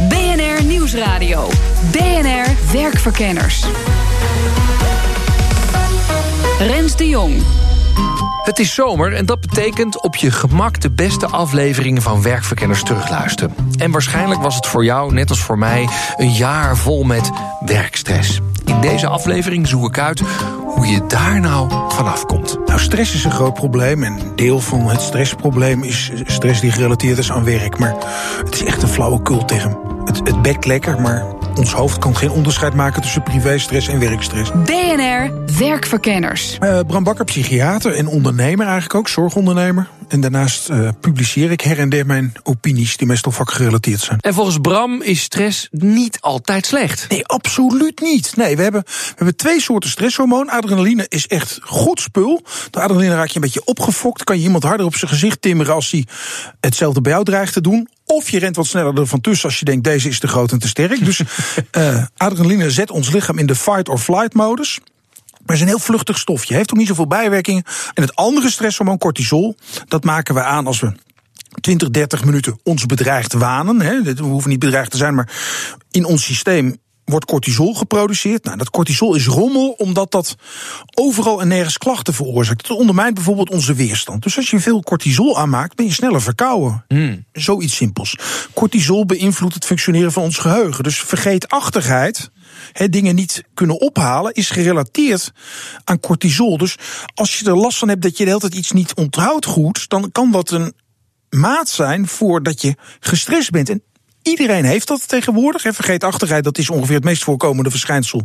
BNR Nieuwsradio. BNR Werkverkenners. Rens de Jong. Het is zomer en dat betekent op je gemak de beste afleveringen van Werkverkenners terugluisteren. En waarschijnlijk was het voor jou, net als voor mij, een jaar vol met werkstress. In deze aflevering zoek ik uit hoe je daar nou vanaf komt. Nou, stress is een groot probleem. En een deel van het stressprobleem is stress die gerelateerd is aan werk. Maar het is echt een flauwe term. Het, het bekt lekker, maar ons hoofd kan geen onderscheid maken tussen privéstress en werkstress. BNR Werkverkenners. Uh, Bram Bakker, psychiater en ondernemer eigenlijk ook, zorgondernemer. En daarnaast uh, publiceer ik her en der mijn opinies die meestal vakgerelateerd zijn. En volgens Bram is stress niet altijd slecht. Nee, absoluut niet. Nee, we hebben, we hebben twee soorten stresshormoon. Adrenaline is echt goed spul. Door adrenaline raak je een beetje opgefokt. Kan je iemand harder op zijn gezicht timmeren als hij hetzelfde bij jou dreigt te doen. Of je rent wat sneller ervan tussen als je denkt deze is te groot en te sterk. Dus uh, adrenaline zet ons lichaam in de fight or flight modus. Maar het is een heel vluchtig stofje. Heeft ook niet zoveel bijwerkingen. En het andere stresshormoon, cortisol, dat maken we aan als we 20, 30 minuten ons bedreigd wanen. Hè. We hoeven niet bedreigd te zijn, maar in ons systeem wordt cortisol geproduceerd. Nou, dat cortisol is rommel omdat dat overal en nergens klachten veroorzaakt. Het ondermijnt bijvoorbeeld onze weerstand. Dus als je veel cortisol aanmaakt, ben je sneller verkouden. Mm. Zoiets simpels. Cortisol beïnvloedt het functioneren van ons geheugen. Dus vergeetachtigheid, he, dingen niet kunnen ophalen, is gerelateerd aan cortisol. Dus als je er last van hebt dat je de hele tijd iets niet onthoudt goed, dan kan dat een maat zijn voordat je gestrest bent. En Iedereen heeft dat tegenwoordig. Vergeetachtigheid, dat is ongeveer het meest voorkomende verschijnsel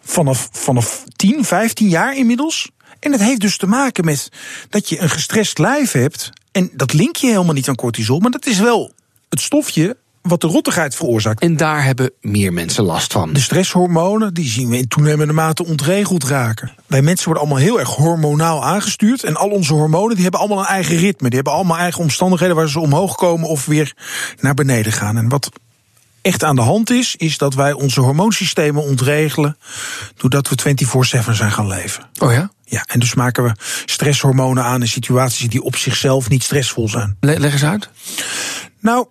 vanaf, vanaf 10, 15 jaar inmiddels. En het heeft dus te maken met dat je een gestrest lijf hebt. En dat link je helemaal niet aan cortisol, maar dat is wel het stofje wat de rottigheid veroorzaakt. En daar hebben meer mensen last van. De stresshormonen die zien we in toenemende mate ontregeld raken. Wij mensen worden allemaal heel erg hormonaal aangestuurd. En al onze hormonen die hebben allemaal een eigen ritme. Die hebben allemaal eigen omstandigheden waar ze omhoog komen of weer naar beneden gaan. En wat echt aan de hand is, is dat wij onze hormoonsystemen ontregelen. doordat we 24-7 zijn gaan leven. Oh ja? Ja, en dus maken we stresshormonen aan in situaties die op zichzelf niet stressvol zijn. leg eens uit. Nou,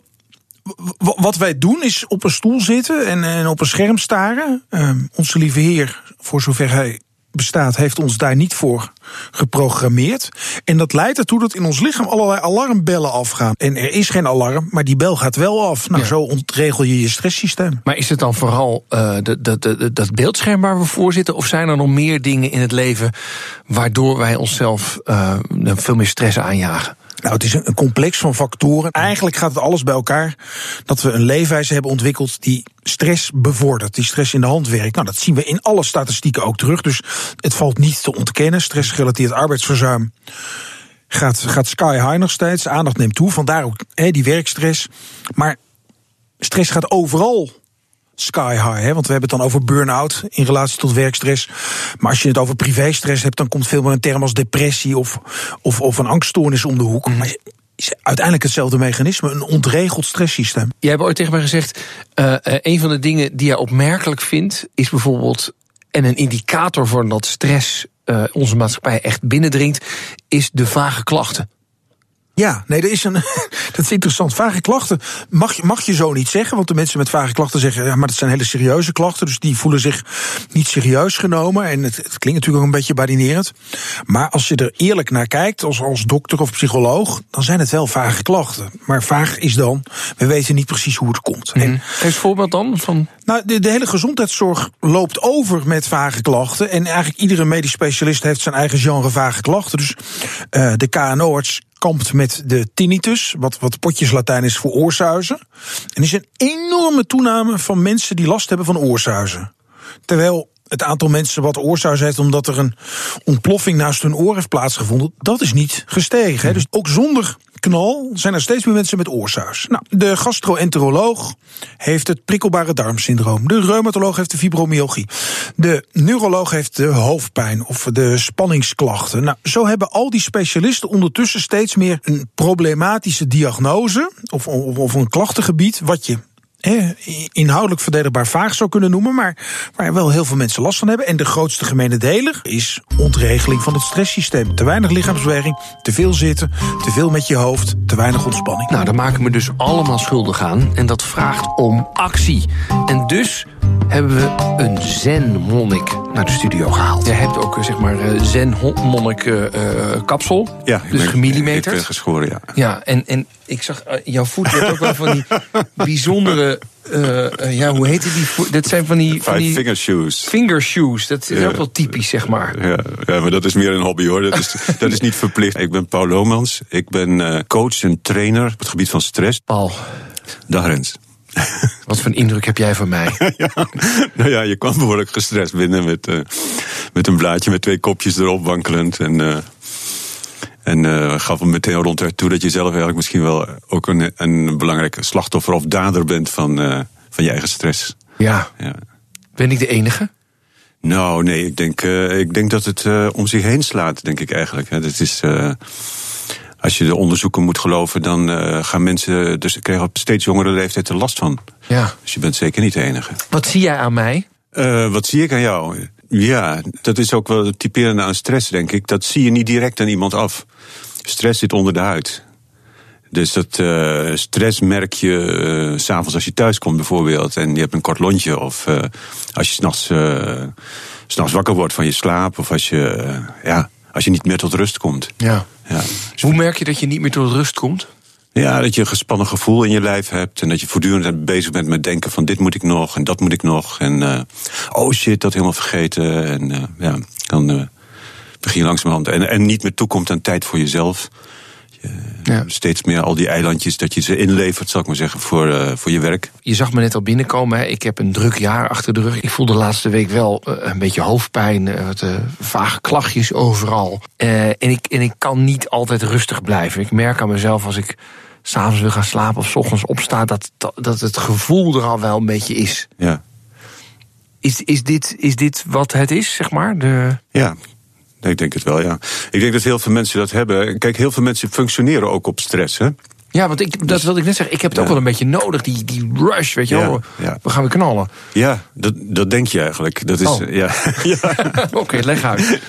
wat wij doen is op een stoel zitten en, en op een scherm staren. Uh, onze lieve Heer, voor zover hij bestaat, heeft ons daar niet voor geprogrammeerd. En dat leidt ertoe dat in ons lichaam allerlei alarmbellen afgaan. En er is geen alarm, maar die bel gaat wel af. Nou, zo ontregel je je stresssysteem. Maar is het dan vooral uh, dat, dat, dat beeldscherm waar we voor zitten? Of zijn er nog meer dingen in het leven waardoor wij onszelf uh, veel meer stress aanjagen? Nou, het is een complex van factoren. Eigenlijk gaat het alles bij elkaar dat we een leefwijze hebben ontwikkeld die stress bevordert, die stress in de hand werkt. Nou, dat zien we in alle statistieken ook terug. Dus het valt niet te ontkennen. Stressgerelateerd arbeidsverzuim gaat, gaat sky high nog steeds. Aandacht neemt toe. Vandaar ook die werkstress. Maar stress gaat overal sky high. Hè? Want we hebben het dan over burn-out in relatie tot werkstress. Maar als je het over privéstress hebt, dan komt veel meer een term als depressie of, of, of een angststoornis om de hoek. Mhm. Maar is uiteindelijk hetzelfde mechanisme, een ontregeld stresssysteem. Jij hebt ooit tegen mij gezegd, uh, een van de dingen die jij opmerkelijk vindt, is bijvoorbeeld, en een indicator voor dat stress uh, onze maatschappij echt binnendringt, is de vage klachten. Ja, nee, dat is, een, dat is interessant. Vage klachten mag je, mag je zo niet zeggen. Want de mensen met vage klachten zeggen... ja, maar dat zijn hele serieuze klachten. Dus die voelen zich niet serieus genomen. En het, het klinkt natuurlijk ook een beetje badinerend. Maar als je er eerlijk naar kijkt, als, als dokter of psycholoog... dan zijn het wel vage klachten. Maar vaag is dan, we weten niet precies hoe het komt. Mm. Geef voorbeeld dan van... Nou, de, de hele gezondheidszorg loopt over met vage klachten. En eigenlijk iedere medisch specialist heeft zijn eigen genre vage klachten. Dus uh, de KNO-arts kampt met de tinnitus, wat, wat potjes Latijn is voor oorsuizen. En er is een enorme toename van mensen die last hebben van oorsuizen. Terwijl het aantal mensen wat oorsuizen heeft omdat er een ontploffing naast hun oor heeft plaatsgevonden, dat is niet gestegen. Hè. Dus ook zonder knal zijn er steeds meer mensen met oorsuis. Nou, de gastroenteroloog heeft het prikkelbare darmsyndroom. De reumatoloog heeft de fibromyalgie. De neuroloog heeft de hoofdpijn of de spanningsklachten. Nou, zo hebben al die specialisten ondertussen steeds meer een problematische diagnose of, of, of een klachtengebied wat je inhoudelijk verdedigbaar vaag zou kunnen noemen, maar waar wel heel veel mensen last van hebben. En de grootste gemene deler is ontregeling van het stresssysteem. Te weinig lichaamsbeweging, te veel zitten, te veel met je hoofd, te weinig ontspanning. Nou, daar maken we dus allemaal schuldig aan. En dat vraagt om actie. En dus hebben we een zen-monnik naar de studio gehaald. Je hebt ook zeg maar eh, zen-monnik uh, kapsel. Ja, dus gemillimeterd. Ik ben geschoren, ja. Ja, en, en ik zag jouw voet heeft ook wel van die bijzondere. ja, hoe heet die voet? Dat zijn van die. Van die finger shoes. Finger shoes, dat is ook wel typisch, zeg maar. Ja, ja, maar dat is meer een hobby hoor. Dat is, dat is niet verplicht. Ik ben Paul Lomans. Ik ben coach en trainer op het gebied van stress. Paul. Dag Rens. Wat voor een indruk heb jij van mij? ja, nou ja, je kwam behoorlijk gestrest binnen met, uh, met een blaadje met twee kopjes erop wankelend. En, uh, en uh, gaf hem meteen ronduit toe dat je zelf eigenlijk misschien wel ook een, een belangrijk slachtoffer of dader bent van, van je eigen stress. Ja. ja. Ben ik de enige? Nou, nee, ik denk, ik denk dat het om zich heen slaat, denk ik eigenlijk. Het is als je de onderzoeken moet geloven, dan uh, gaan mensen dus krijgen op steeds jongere leeftijd er last van. Ja. Dus je bent zeker niet de enige. Wat zie jij aan mij? Uh, wat zie ik aan jou? Ja, dat is ook wel het typerende aan stress, denk ik. Dat zie je niet direct aan iemand af. Stress zit onder de huid. Dus dat uh, stress merk je uh, s'avonds als je thuis komt bijvoorbeeld. En je hebt een kort lontje. Of uh, als je s'nachts nachts wakker wordt van je slaap. Of als je, ja, als je niet meer tot rust komt. Ja. Ja. Hoe merk je dat je niet meer tot rust komt? Ja, dat je een gespannen gevoel in je lijf hebt. En dat je voortdurend bezig bent met denken van dit moet ik nog en dat moet ik nog. En uh, oh shit, dat helemaal vergeten. En uh, ja, dan uh, begin je langzamerhand. En, en niet meer toekomt aan tijd voor jezelf. Je, ja. Steeds meer al die eilandjes dat je ze inlevert, zal ik maar zeggen, voor, uh, voor je werk. Je zag me net al binnenkomen. Hè. Ik heb een druk jaar achter de rug. Ik voel de laatste week wel uh, een beetje hoofdpijn, uh, wat vage klachtjes overal. en, ik, en ik kan niet altijd rustig blijven. Ik merk aan mezelf als ik s'avonds wil gaan slapen of s ochtends opsta, dat, dat het gevoel er al wel een beetje is. Ja. Is, is, dit, is dit wat het is, zeg maar? De... Ja, ik denk het wel, ja. Ik denk dat heel veel mensen dat hebben. Kijk, heel veel mensen functioneren ook op stress, hè? Ja, want ik, dat dus, wilde ik net zeggen. Ik heb het ja. ook wel een beetje nodig, die, die rush, weet je wel. ja. We gaan weer knallen. Ja, dat, dat denk je eigenlijk. Dat is, Oh. ja. Oké, leg uit.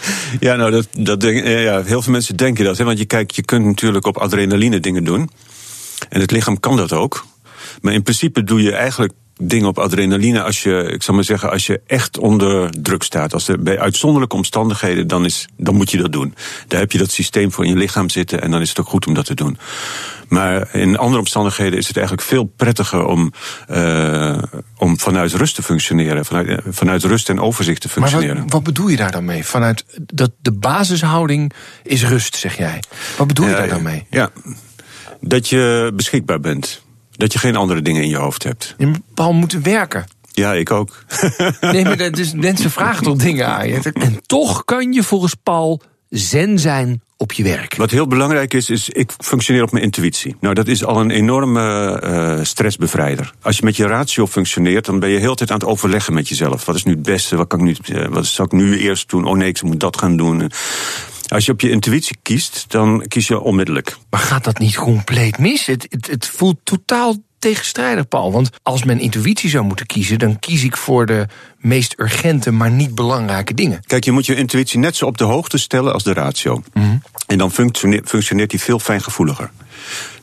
ja, nou, dat, dat denk, ja, heel veel mensen denken dat. Hè? Want je kijkt, je kunt natuurlijk op adrenaline dingen doen. En het lichaam kan dat ook. Maar in principe doe je eigenlijk dingen op adrenaline als je, ik zal maar zeggen, als je echt onder druk staat. Als er bij uitzonderlijke omstandigheden, dan, is, dan moet je dat doen. Daar heb je dat systeem voor in je lichaam zitten en dan is het ook goed om dat te doen. Maar in andere omstandigheden is het eigenlijk veel prettiger om, uh, om vanuit rust te functioneren. Vanuit, vanuit rust en overzicht te Maar functioneren. wat, wat bedoel je daar dan mee? Vanuit dat de basishouding is rust, zeg jij. Wat bedoel je daar dan mee? Ja, dat je beschikbaar bent. Dat je geen andere dingen in je hoofd hebt. Je Paul moeten werken. Ja, ik ook. Nee, maar is, mensen vragen toch dingen aan je. En toch kan je volgens Paul zen zijn op je werk. Wat heel belangrijk is, is ik functioneer op mijn intuïtie. Nou, dat is al een enorme eh, stressbevrijder. Als je met je ratio functioneert, dan ben je heel de tijd aan het overleggen met jezelf. Wat is nu het beste? Wat, kan ik nu, eh, wat zal ik nu eerst doen? Oh nee, ik moet dat gaan doen. Als je op je intuïtie kiest, dan kies je onmiddellijk. Maar gaat dat niet compleet mis? Het, het, het voelt totaal tegenstrijdig, Paul. Want als mijn intuïtie zou moeten kiezen, dan kies ik voor de meest urgente, maar niet belangrijke dingen. Kijk, je moet je intuïtie net zo op de hoogte stellen als de ratio. En dan functioneert, functioneert die veel fijngevoeliger.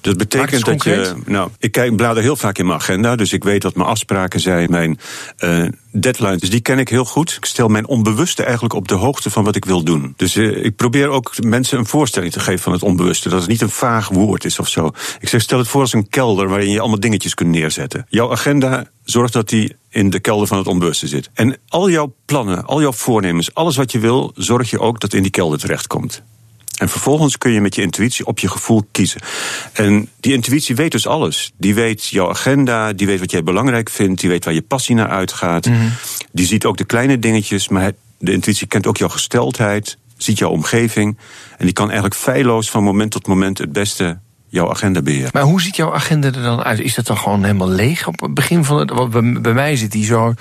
Dat betekent dat je. Nou, ik kijk, blader heel vaak in mijn agenda, dus ik weet wat mijn afspraken zijn, mijn eh deadlines. Dus die ken ik heel goed. Ik stel mijn onbewuste eigenlijk op de hoogte van wat ik wil doen. Dus eh, ik probeer ook mensen een voorstelling te geven van het onbewuste. Dat het niet een vaag woord is of zo. Ik zeg, stel het voor als een kelder waarin je allemaal dingetjes kunt neerzetten. Jouw agenda zorgt dat die in de kelder van het onbewuste zit. En al jouw plannen, al jouw voornemens, alles wat je wil, zorg je ook dat in die kelder terechtkomt. En vervolgens kun je met je intuïtie op je gevoel kiezen. En die intuïtie weet dus alles. Die weet jouw agenda, die weet wat jij belangrijk vindt, die weet waar je passie naar uitgaat. Die ziet ook de kleine dingetjes, maar de intuïtie kent ook jouw gesteldheid, ziet jouw omgeving. En die kan eigenlijk feilloos van moment tot moment het beste jouw agenda beheert. Maar hoe ziet jouw agenda er dan uit? Is dat dan gewoon helemaal leeg op het begin van het... Bij, bij mij zit die zo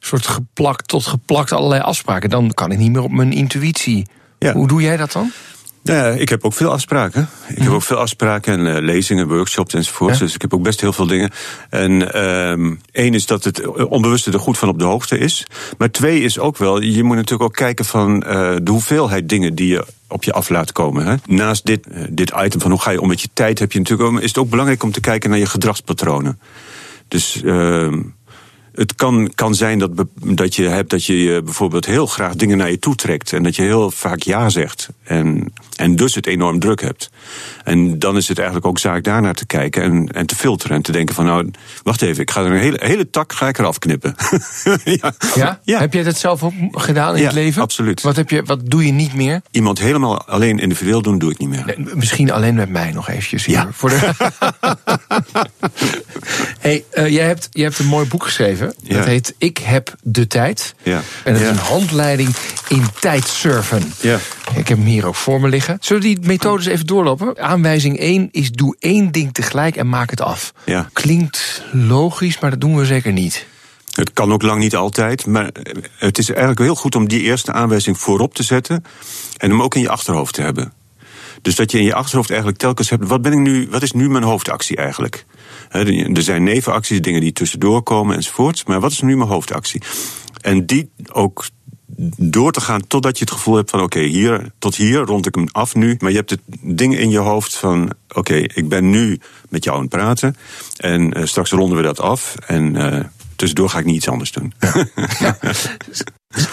soort geplakt tot geplakt allerlei afspraken. Dan kan ik niet meer op mijn intuïtie. Ja. Hoe doe jij dat dan? Nou ja, ik heb ook veel afspraken. Ik heb ook veel afspraken en eh, lezingen, workshops enzovoort. Ja. Dus ik heb ook best heel veel dingen. En ehm één is dat het onbewuste er goed van op de hoogte is. Maar twee is ook wel, je moet natuurlijk ook kijken van eh, de hoeveelheid dingen die je op je af laat komen. Hè. Naast dit, eh, dit item van hoe ga je om met je tijd, heb je natuurlijk ook, is het ook belangrijk om te kijken naar je gedragspatronen. Dus ehm het kan, kan zijn dat, dat je hebt dat je je bijvoorbeeld heel graag dingen naar je toe trekt. En dat je heel vaak ja zegt. En, en dus het enorm druk hebt. En dan is het eigenlijk ook zaak daarnaar te kijken en, en te filteren. En te denken van nou, wacht even, ik ga er een hele, hele tak ga ik eraf knippen. ja. Ja? Ja. Heb jij dat zelf ook gedaan in Ja, het leven? absoluut. Wat, heb je, wat doe je niet meer? Iemand helemaal alleen individueel doen, doe ik niet meer. Nee, Misschien alleen met mij nog eventjes hier. Ja. Voor de... hey, eh, jij, hebt, jij hebt een mooi boek geschreven. Ja. Dat heet Ik heb de tijd. Ja. En dat is een handleiding in tijdsurfen. Ja. Ik heb hem hier ook voor me liggen. Zullen we die methodes even doorlopen? Aanwijzing 1 is doe één ding tegelijk en maak het af. Ja. Klinkt logisch, maar dat doen we zeker niet. Het kan ook lang niet altijd, maar het is eigenlijk heel goed om die eerste aanwijzing voorop te zetten en hem ook in je achterhoofd te hebben. Dus dat je in je achterhoofd eigenlijk telkens hebt, wat, ben ik nu, wat is nu mijn hoofdactie eigenlijk? Hè, er zijn nevenacties, dingen die tussendoor komen enzovoorts, maar wat is nu mijn hoofdactie? En die ook door te gaan totdat je het gevoel hebt van oké, hier tot hier rond ik hem af nu. Maar je hebt het ding in je hoofd van oké, ik ben nu met jou aan het praten en eh, straks ronden we dat af en eh, tussendoor ga ik niet iets anders doen. Dus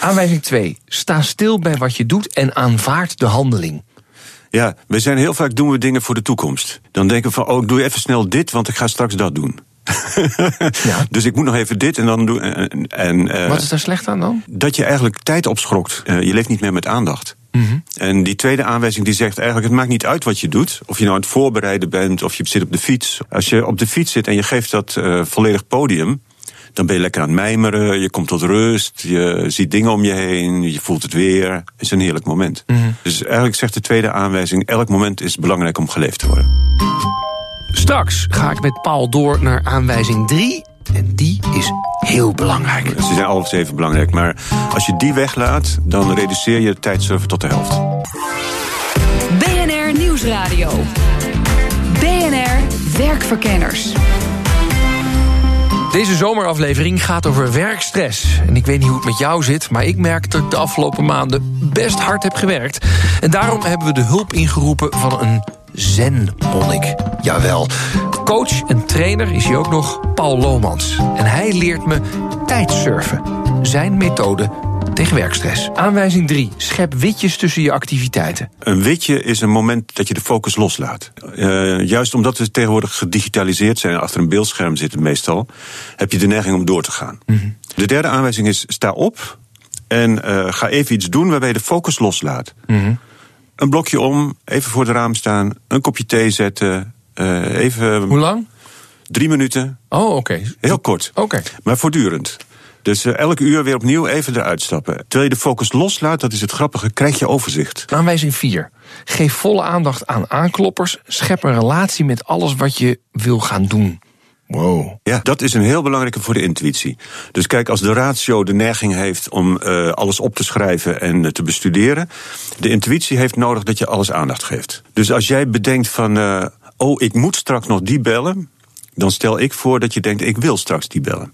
aanwijzing 2. Sta stil bij wat je doet en aanvaard de handeling. Ja, we zijn heel vaak doen we dingen voor de toekomst. Dan denken we van, oh, ik doe even snel dit, want ik ga straks dat doen. Ja. Dus ik moet nog even dit en dan doen. En, en, eh, Wat is daar slecht aan dan? dat je eigenlijk tijd opschrokt. Eh, je leeft niet meer met aandacht. Mhm. En die tweede aanwijzing die zegt eigenlijk: het maakt niet uit wat je doet. Of je nou aan het voorbereiden bent of je zit op de fiets. Als je op de fiets zit en je geeft dat eh, volledig podium. Dan ben je lekker aan het mijmeren, je komt tot rust, je ziet dingen om je heen, je voelt het weer. Het is een heerlijk moment. Mhm. Dus eigenlijk zegt de tweede aanwijzing: elk moment is belangrijk om geleefd te worden. Straks ga ik met Paul door naar aanwijzing 3. En die is heel belangrijk. Ze zijn alles even belangrijk, maar als je die weglaat, dan reduceer je het tijdsurfen tot de helft. BNR Nieuwsradio. BNR Werkverkenners. Deze zomeraflevering gaat over werkstress. En ik weet niet hoe het met jou zit, maar ik merk dat ik de afgelopen maanden best hard heb gewerkt. En daarom hebben we de hulp ingeroepen van een zen-monnik. Jawel. Coach en trainer is hij ook nog Paul Lomans. En hij leert me tijdsurfen. Zijn methode tegen werkstress. Aanwijzing 3. Schep witjes tussen je activiteiten. Een witje is een moment dat je de focus loslaat. Eh, juist omdat we tegenwoordig gedigitaliseerd zijn, achter een beeldscherm zitten meestal, heb je de neiging om door te gaan. De derde aanwijzing is: sta op en eh, ga even iets doen waarbij je de focus loslaat. Een blokje om, even voor het raam staan, een kopje thee zetten, eh, even Hoe lang? drie minuten, Oh, oké. heel kort. Oké. Maar voortdurend. Dus eh, elke uur weer opnieuw even eruit stappen. Terwijl je de focus loslaat, dat is het grappige, krijg je overzicht. Aanwijzing 4. Geef volle aandacht aan aankloppers. Schep een relatie met alles wat je wil gaan doen. Wow. Ja, dat is een heel belangrijke voor de intuïtie. Dus kijk, als de ratio de neiging heeft om eh, alles op te schrijven en eh, te bestuderen, de intuïtie heeft nodig dat je alles aandacht geeft. Dus als jij bedenkt van, oh, ik moet straks nog die bellen, dan stel ik voor dat je denkt, ik wil straks die bellen.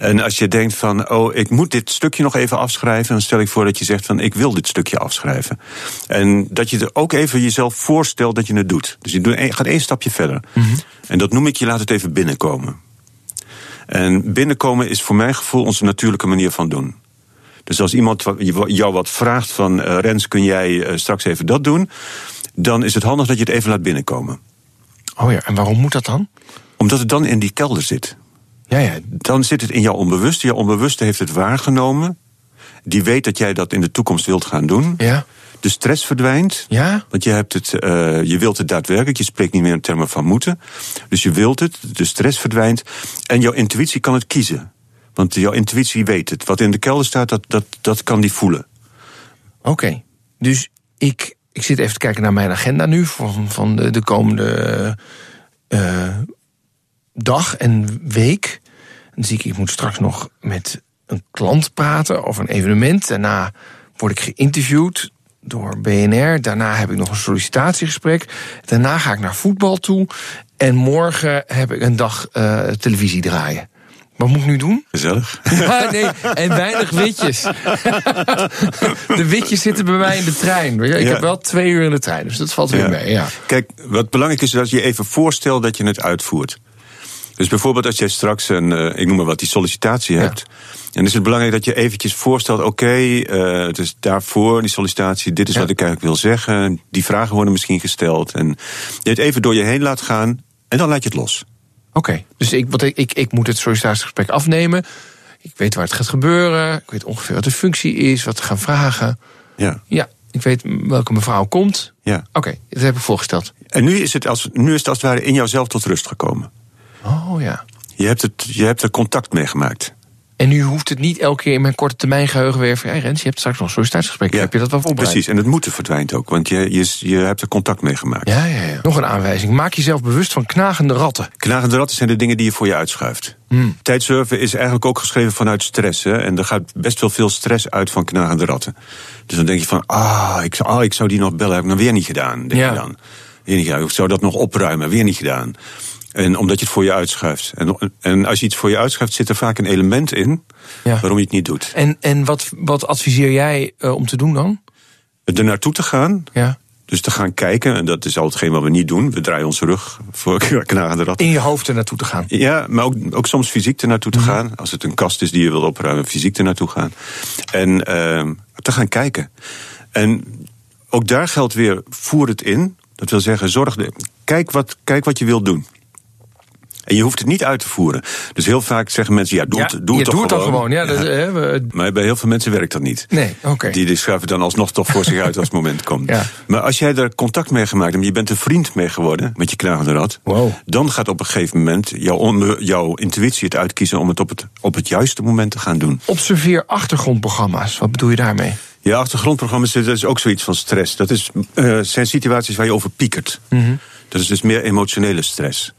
En als je denkt van, oh, ik moet dit stukje nog even afschrijven, dan stel ik voor dat je zegt van, ik wil dit stukje afschrijven. En dat je er ook even jezelf voorstelt dat je het doet. Dus je gaat één stapje verder. En dat noem ik, je laat het even binnenkomen. En binnenkomen is voor mijn gevoel onze natuurlijke manier van doen. Dus als iemand jou wat vraagt van, eh, Rens, kun jij eh, straks even dat doen? Dan is het handig dat je het even laat binnenkomen. Oh ja, en waarom moet dat dan? Omdat het dan in die kelder zit. Ja, ja. Dan zit het in jouw onbewuste. Jouw onbewuste heeft het waargenomen. Die weet dat jij dat in de toekomst wilt gaan doen. Ja? De stress verdwijnt. Ja? Want je, hebt het, eh, je wilt het daadwerkelijk. Je spreekt niet meer in termen van moeten. Dus je wilt het. De stress verdwijnt. En jouw intuïtie kan het kiezen. Want jouw intuïtie weet het. Wat in de kelder staat, dat, dat, dat kan die voelen. Oké. Dus ik ik zit even te kijken naar mijn agenda nu van, van de, de komende eh, dag en week. Dan zie ik, ik moet straks nog met een klant praten over een evenement. Daarna word ik geïnterviewd door BNR. Daarna heb ik nog een sollicitatiegesprek. Daarna ga ik naar voetbal toe. En morgen heb ik een dag uh, televisie draaien. Wat moet ik nu doen? Gezellig. Ja, nee, en weinig witjes. de witjes zitten bij mij in de trein. Ik Ja. heb wel twee uur in de trein, dus dat valt weer Ja. mee. Ja. Kijk, wat belangrijk is, is dat je even voorstelt dat je het uitvoert. Dus bijvoorbeeld als jij straks een, eh, ik noem maar wat, die sollicitatie hebt. En is het belangrijk dat je eventjes voorstelt, oké, eh, het is daarvoor die sollicitatie, dit is Ja. wat ik eigenlijk wil zeggen. Die vragen worden misschien gesteld. En je het even door je heen laat gaan en dan laat je het los. Oké, dus ik, wat ik, ik, ik moet het sollicitatiegesprek afnemen. Ik weet waar het gaat gebeuren. Ik weet ongeveer wat de functie is, wat we gaan vragen. Ja, Ja, ik weet welke mevrouw komt. ja. Oké, dat heb ik voorgesteld. En nu is, het als, nu is het als het ware in jouzelf tot rust gekomen. Oh ja. Je hebt, het, je hebt er contact mee gemaakt. En nu hoeft het niet elke keer in mijn korte termijn geheugen weer van... Hey Rens, je hebt straks nog een sollicitatiegesprek. Heb je dat wel voorbereid? Precies, en het moeten verdwijnt ook, want je, je, je hebt er contact mee gemaakt. Ja, ja, ja. Nog een aanwijzing. Maak jezelf bewust van knagende ratten. Knagende ratten zijn de dingen die je voor je uitschuift. Hmm. Tijdsurfen is eigenlijk ook geschreven vanuit stress. Hè? En er gaat best wel veel stress uit van knagende ratten. Dus dan denk je van, ah, ik, zou- ah, ik zou die nog bellen. Heb ik nog weer niet gedaan, denk Ja. je dan. Weer niet gedaan. Ik zou dat nog opruimen, weer niet gedaan. En omdat je het voor je uitschuift. En, en als je iets voor je uitschuift, zit er vaak een element in... Ja. waarom je het niet doet. En, en wat, wat adviseer jij eh, om te doen dan? Er naartoe te gaan, Ja. dus te gaan kijken... en dat is al hetgeen wat we niet doen. We draaien onze rug voor knagende ratten. In je hoofd er naartoe te gaan. Ja, maar ook, ook soms fysiek er naartoe te gaan. Als het een kast is die je wil opruimen, fysiek er naartoe gaan. En ehm te gaan kijken. En ook daar geldt weer, voer het in. Dat wil zeggen, zorg de, kijk, wat, kijk wat je wilt doen. En je hoeft het niet uit te voeren. Dus heel vaak zeggen mensen, ja, doe ja, het, doe het toch doet gewoon. gewoon. Ja, dat, hè, we- Maar bij heel veel mensen werkt dat niet. nee, oké. Die, die schuiven dan alsnog toch voor zich uit als het moment komt. Ja. Maar als jij er contact mee gemaakt hebt, je bent een vriend mee geworden met je knagende rat, Wow. dan gaat op een gegeven moment jouw, onbe- jouw intuïtie het uitkiezen om het op, het op het juiste moment te gaan doen. Observeer achtergrondprogramma's. Wat bedoel je daarmee? Je achtergrondprogramma's, dat is ook zoiets van stress. Dat is, eh, zijn situaties waar je over piekert. Dat is dus meer emotionele stress.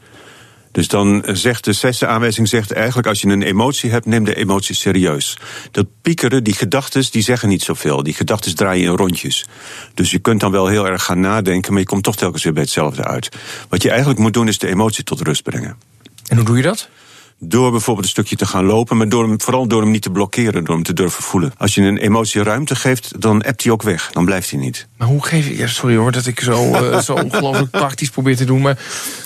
Dus dan zegt de zesde aanwijzing zegt eigenlijk als je een emotie hebt, neem de emotie serieus. Dat piekeren, die gedachten, die zeggen niet zoveel. Die gedachten draaien in rondjes. Dus je kunt dan wel heel erg gaan nadenken, maar je komt toch telkens weer bij hetzelfde uit. Wat je eigenlijk moet doen is de emotie tot rust brengen. En hoe doe je dat? Door bijvoorbeeld een stukje te gaan lopen, maar door hem, vooral door hem niet te blokkeren, door hem te durven voelen. Als je een emotie ruimte geeft, dan appt hij ook weg. Dan blijft hij niet. Maar hoe geef ik... Ja, sorry hoor dat ik zo, eh, zo ongelooflijk praktisch probeer te doen. Maar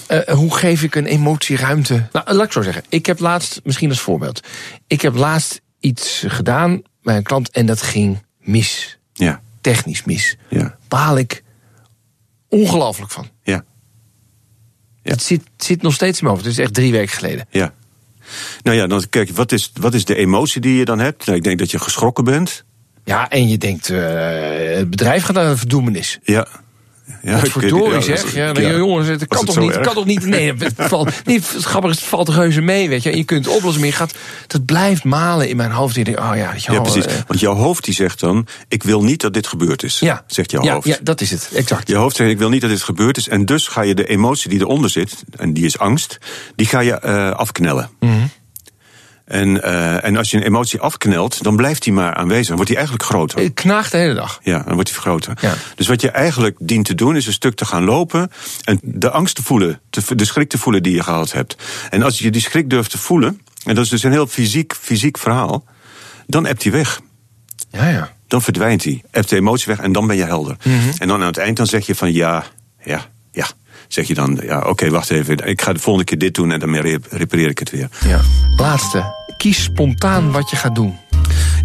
eh, hoe geef ik een emotie ruimte? Nou, laat ik zo zeggen. Ik heb laatst, misschien als voorbeeld. Ik heb laatst iets gedaan bij een klant en dat ging mis. Ja, Technisch mis. ja, Baal ik ongelooflijk van. ja, Ja. Het zit, zit nog steeds in mijn hoofd. Het is echt drie weken geleden. ja. Nou ja, dan kijk, wat is, wat is de emotie die je dan hebt? Nou, ik denk dat je geschrokken bent. Ja, en je denkt, eh, het bedrijf gaat naar een verdoemenis. Ja. Ja, verdorie zeg. Ja, ja. ja. jongens, het kan toch niet, erg? kan toch niet. Nee, het valt, nee, het grappige is, het valt reuze mee, weet je. Je kunt het oplossen, maar je gaat, dat blijft malen in mijn hoofd. En je denkt, oh ja, je Ja, precies. eh, Want jouw hoofd die zegt dan: Ik wil niet dat dit gebeurd is. ja, Zegt jouw hoofd. Ja, dat is het, exact. Je hoofd zegt: Ik wil niet dat dit gebeurd is. En dus ga je de emotie die eronder zit, en die is angst, die ga je eh, afknellen. Mhm. En, eh, en als je een emotie afknelt, dan blijft die maar aanwezig. Dan wordt die eigenlijk groter. Het knaagt de hele dag. Ja, dan wordt die groter. Ja. Dus wat je eigenlijk dient te doen, is een stuk te gaan lopen. En de angst te voelen, de schrik te voelen die je gehad hebt. En als je die schrik durft te voelen, en dat is dus een heel fysiek, fysiek verhaal, dan hebt die weg. Ja, ja. Dan verdwijnt die. Hebt de emotie weg en dan ben je helder. Mhm. En dan aan het eind dan zeg je van ja, ja, ja. Zeg je dan, ja, oké, wacht even. Ik ga de volgende keer dit doen en dan rep- repareer ik het weer. ja. Laatste. Kies spontaan wat je gaat doen.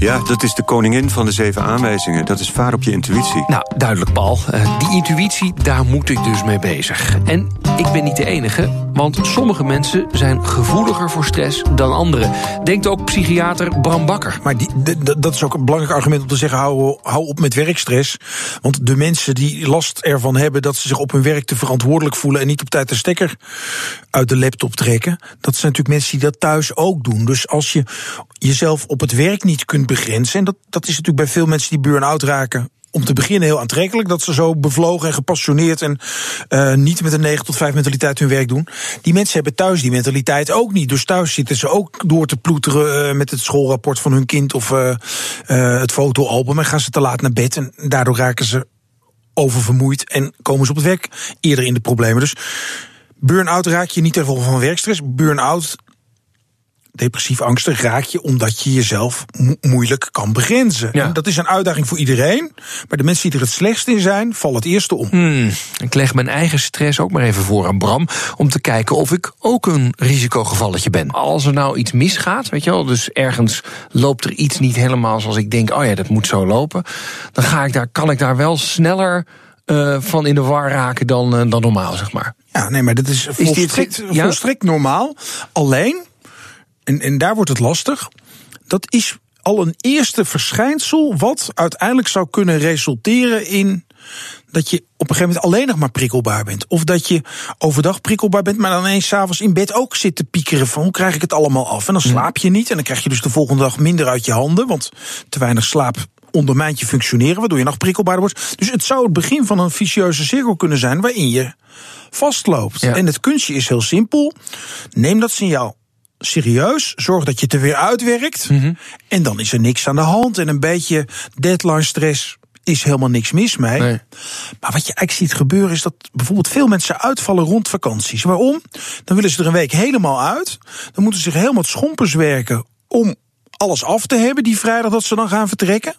Ja, dat is de koningin van de zeven aanwijzingen. Dat is vaar op je intuïtie. Nou, duidelijk, Paul. Eh, die intuïtie, daar moet ik dus mee bezig. En ik ben niet de enige, want sommige mensen zijn gevoeliger voor stress dan anderen. Denkt ook psychiater Bram Bakker. Maar die, dat is ook een belangrijk argument om te zeggen: hou, hou op met werkstress. Want de mensen die last ervan hebben dat ze zich op hun werk te verantwoordelijk voelen en niet op tijd de stekker uit de laptop trekken, dat zijn natuurlijk mensen die dat thuis ook doen. Dus als je jezelf op het werk niet kunt begrenzen, en dat, dat is natuurlijk bij veel mensen die burn-out raken om te beginnen heel aantrekkelijk dat ze zo bevlogen en gepassioneerd en uh, niet met een 9 tot 5 mentaliteit hun werk doen. Die mensen hebben thuis die mentaliteit ook niet. Dus thuis zitten ze ook door te ploeteren uh, met het schoolrapport van hun kind of uh, het fotoalbum en gaan ze te laat naar bed en daardoor raken ze oververmoeid en komen ze op het werk eerder in de problemen. Dus burn-out raak je niet ten gevolge van werkstress. Burn-out depressief angstig raak je omdat je jezelf mo moeilijk kan begrenzen. Ja. Dat is een uitdaging voor iedereen. Maar de mensen die er het slechtst in zijn, vallen het eerste om. Hmm. Ik leg mijn eigen stress ook maar even voor aan Bram. Om te kijken of ik ook een risicogevalletje ben. Als er nou iets misgaat, weet je wel, dus ergens loopt er iets niet helemaal zoals ik denk, oh ja, dat moet zo lopen. Dan ga ik daar, kan ik daar wel sneller uh, van in de war raken dan, uh, dan normaal, zeg maar. Ja, nee, maar dat is volstrekt, is dit, ja? volstrekt normaal. Alleen en, en daar wordt het lastig. Dat is al een eerste verschijnsel wat uiteindelijk zou kunnen resulteren in dat je op een gegeven moment alleen nog maar prikkelbaar bent. Of dat je overdag prikkelbaar bent, maar dan ineens s'avonds in bed ook zit te piekeren van hoe krijg ik het allemaal af. En dan slaap je niet en dan krijg je dus de volgende dag minder uit je handen, want te weinig slaap ondermijnt je functioneren, waardoor je nog prikkelbaarder wordt. Dus het zou het begin van een vicieuze cirkel kunnen zijn waarin je vastloopt. En het kunstje is heel simpel. Neem dat signaal serieus. Zorg dat je het er weer uitwerkt. Mm-hmm. En dan is er niks aan de hand. En een beetje deadline stress is helemaal niks mis mee. Nee. Maar wat je eigenlijk ziet gebeuren is dat bijvoorbeeld veel mensen uitvallen rond vakanties. Waarom? Dan willen ze er een week helemaal uit. Dan moeten ze zich helemaal schompers werken om alles af te hebben die vrijdag dat ze dan gaan vertrekken.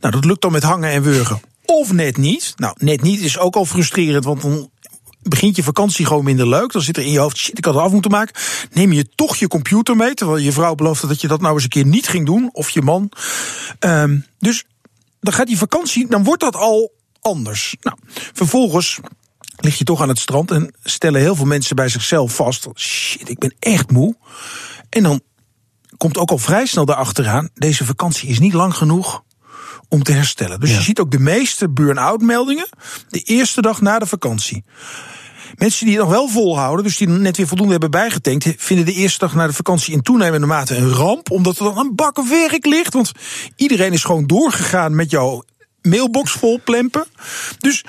Nou, dat lukt dan met hangen en wurgen. Of net niet. Nou, net niet is ook al frustrerend, want dan begint je vakantie gewoon minder leuk. Dan zit er in je hoofd, shit, ik had het af moeten maken. Neem je toch je computer mee, terwijl je vrouw beloofde dat je dat nou eens een keer niet ging doen. Of je man. Um, dus dan gaat die vakantie, dan wordt dat al anders. Nou, vervolgens lig je toch aan het strand en stellen heel veel mensen bij zichzelf vast: shit, ik ben echt moe. En dan komt ook al vrij snel daarachteraan: deze vakantie is niet lang genoeg om te herstellen. Dus je ziet ook de meeste burn-out meldingen de eerste dag na de vakantie. Mensen die het nog wel volhouden, dus die net weer voldoende hebben bijgetankt, vinden de eerste dag na de vakantie in toenemende mate een ramp, omdat er dan een bak werk ligt. Want iedereen is gewoon doorgegaan met jouw mailbox vol plempen. Dus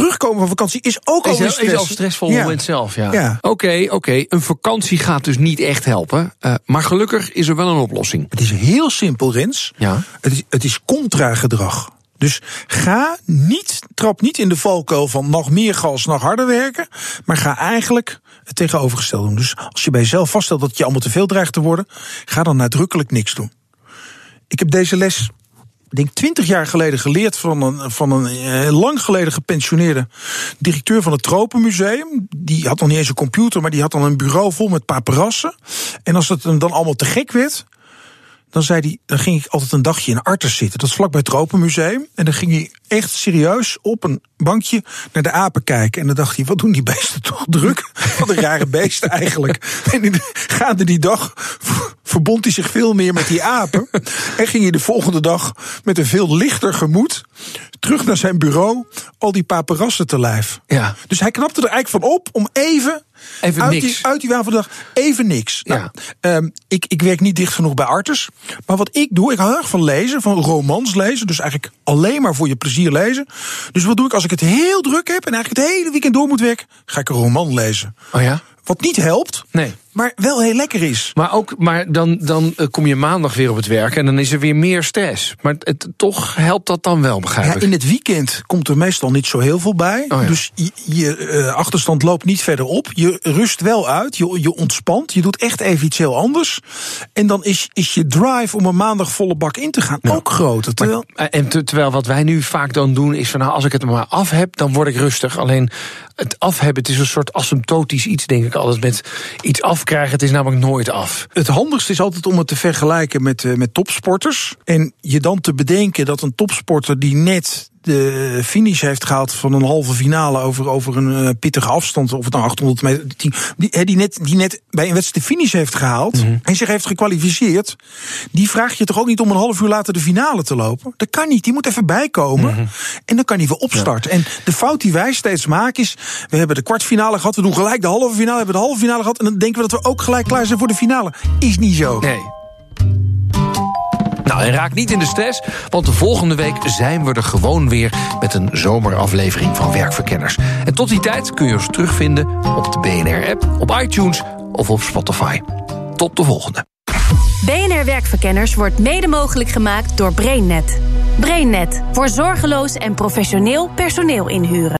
terugkomen van vakantie is ook al stress. Is al stressvol ja. moment zelf, ja. Oké, oké. Okay, okay. Een vakantie gaat dus niet echt helpen. Uh, maar gelukkig is er wel een oplossing. Het is heel simpel, Rens. Ja. Het is, het is contra-gedrag. Dus ga niet, trap niet in de valkuil van nog meer gas, nog harder werken. Maar ga eigenlijk het tegenovergestelde doen. Dus als je bij jezelf vaststelt dat je allemaal te veel dreigt te worden, ga dan nadrukkelijk niks doen. Ik heb deze les denk twintig jaar geleden geleerd van een, van een eh, lang geleden gepensioneerde directeur van het Tropenmuseum. Die had nog niet eens een computer, maar die had dan een bureau vol met paparassen. En als het hem dan allemaal te gek werd, dan zei hij, dan ging ik altijd een dagje in Artes zitten. Dat is vlakbij het Tropenmuseum. En dan ging hij echt serieus op een bankje naar de apen kijken. En dan dacht hij, wat doen die beesten toch druk? Wat een rare beesten eigenlijk. En gaande die dag verbond hij zich veel meer met die apen. En ging hij de volgende dag met een veel lichter gemoed terug naar zijn bureau al die paparassen te lijf. Ja. Dus hij knapte er eigenlijk van op om even Even uit niks. Die, uit die dag even niks. Nou, um, ik, ik werk niet dicht genoeg bij Arters. Maar wat ik doe, ik hou erg van lezen, van romans lezen. Dus eigenlijk alleen maar voor je plezier lezen. Dus wat doe ik als ik het heel druk heb en eigenlijk het hele weekend door moet werken? Ga ik een roman lezen. Oh ja? Wat niet helpt. Nee maar wel heel lekker is. Maar, ook, maar dan, dan eh, kom je maandag weer op het werk en dan is er weer meer stress. Maar het, toch helpt dat dan wel, begrijp ja, In het weekend komt er meestal niet zo heel veel bij. Oh ja. Dus je, je uh, achterstand loopt niet verder op. Je rust wel uit, je, je ontspant. Je doet echt even iets heel anders. En dan is, is je drive om een maandag volle bak in te gaan ja. ook groter. Terwijl... Maar, en terwijl wat wij nu vaak dan doen is van nou, als ik het maar af heb, dan word ik rustig. Alleen het afhebben, het is een soort asymptotisch iets, denk ik altijd. Met iets afkrijgen, het is namelijk nooit af. Het handigste is altijd om het te vergelijken met, uh, met topsporters. En je dan te bedenken dat een topsporter die net de finish heeft gehaald van een halve finale over, over een uh, pittige afstand, of het nou 800 meter, die, die, die, net, die net bij een wedstrijd de finish heeft gehaald mm -hmm. en zich heeft gekwalificeerd, die vraag je toch ook niet om een half uur later de finale te lopen? Dat kan niet, die moet even bijkomen mm -hmm. en dan kan hij weer opstarten. Ja. En de fout die wij steeds maken is, we hebben de kwartfinale gehad, we doen gelijk de halve finale, hebben de halve finale gehad en dan denken we dat we ook gelijk klaar zijn voor de finale. Is niet zo. Nee. Nou, en raak niet in de stress, want de volgende week zijn we er gewoon weer met een zomeraflevering van Werkverkenners. En tot die tijd kun je ons terugvinden op de BNR-app, op iTunes of op Spotify. Tot de volgende. BNR Werkverkenners wordt mede mogelijk gemaakt door BrainNet. BrainNet voor zorgeloos en professioneel personeel inhuren.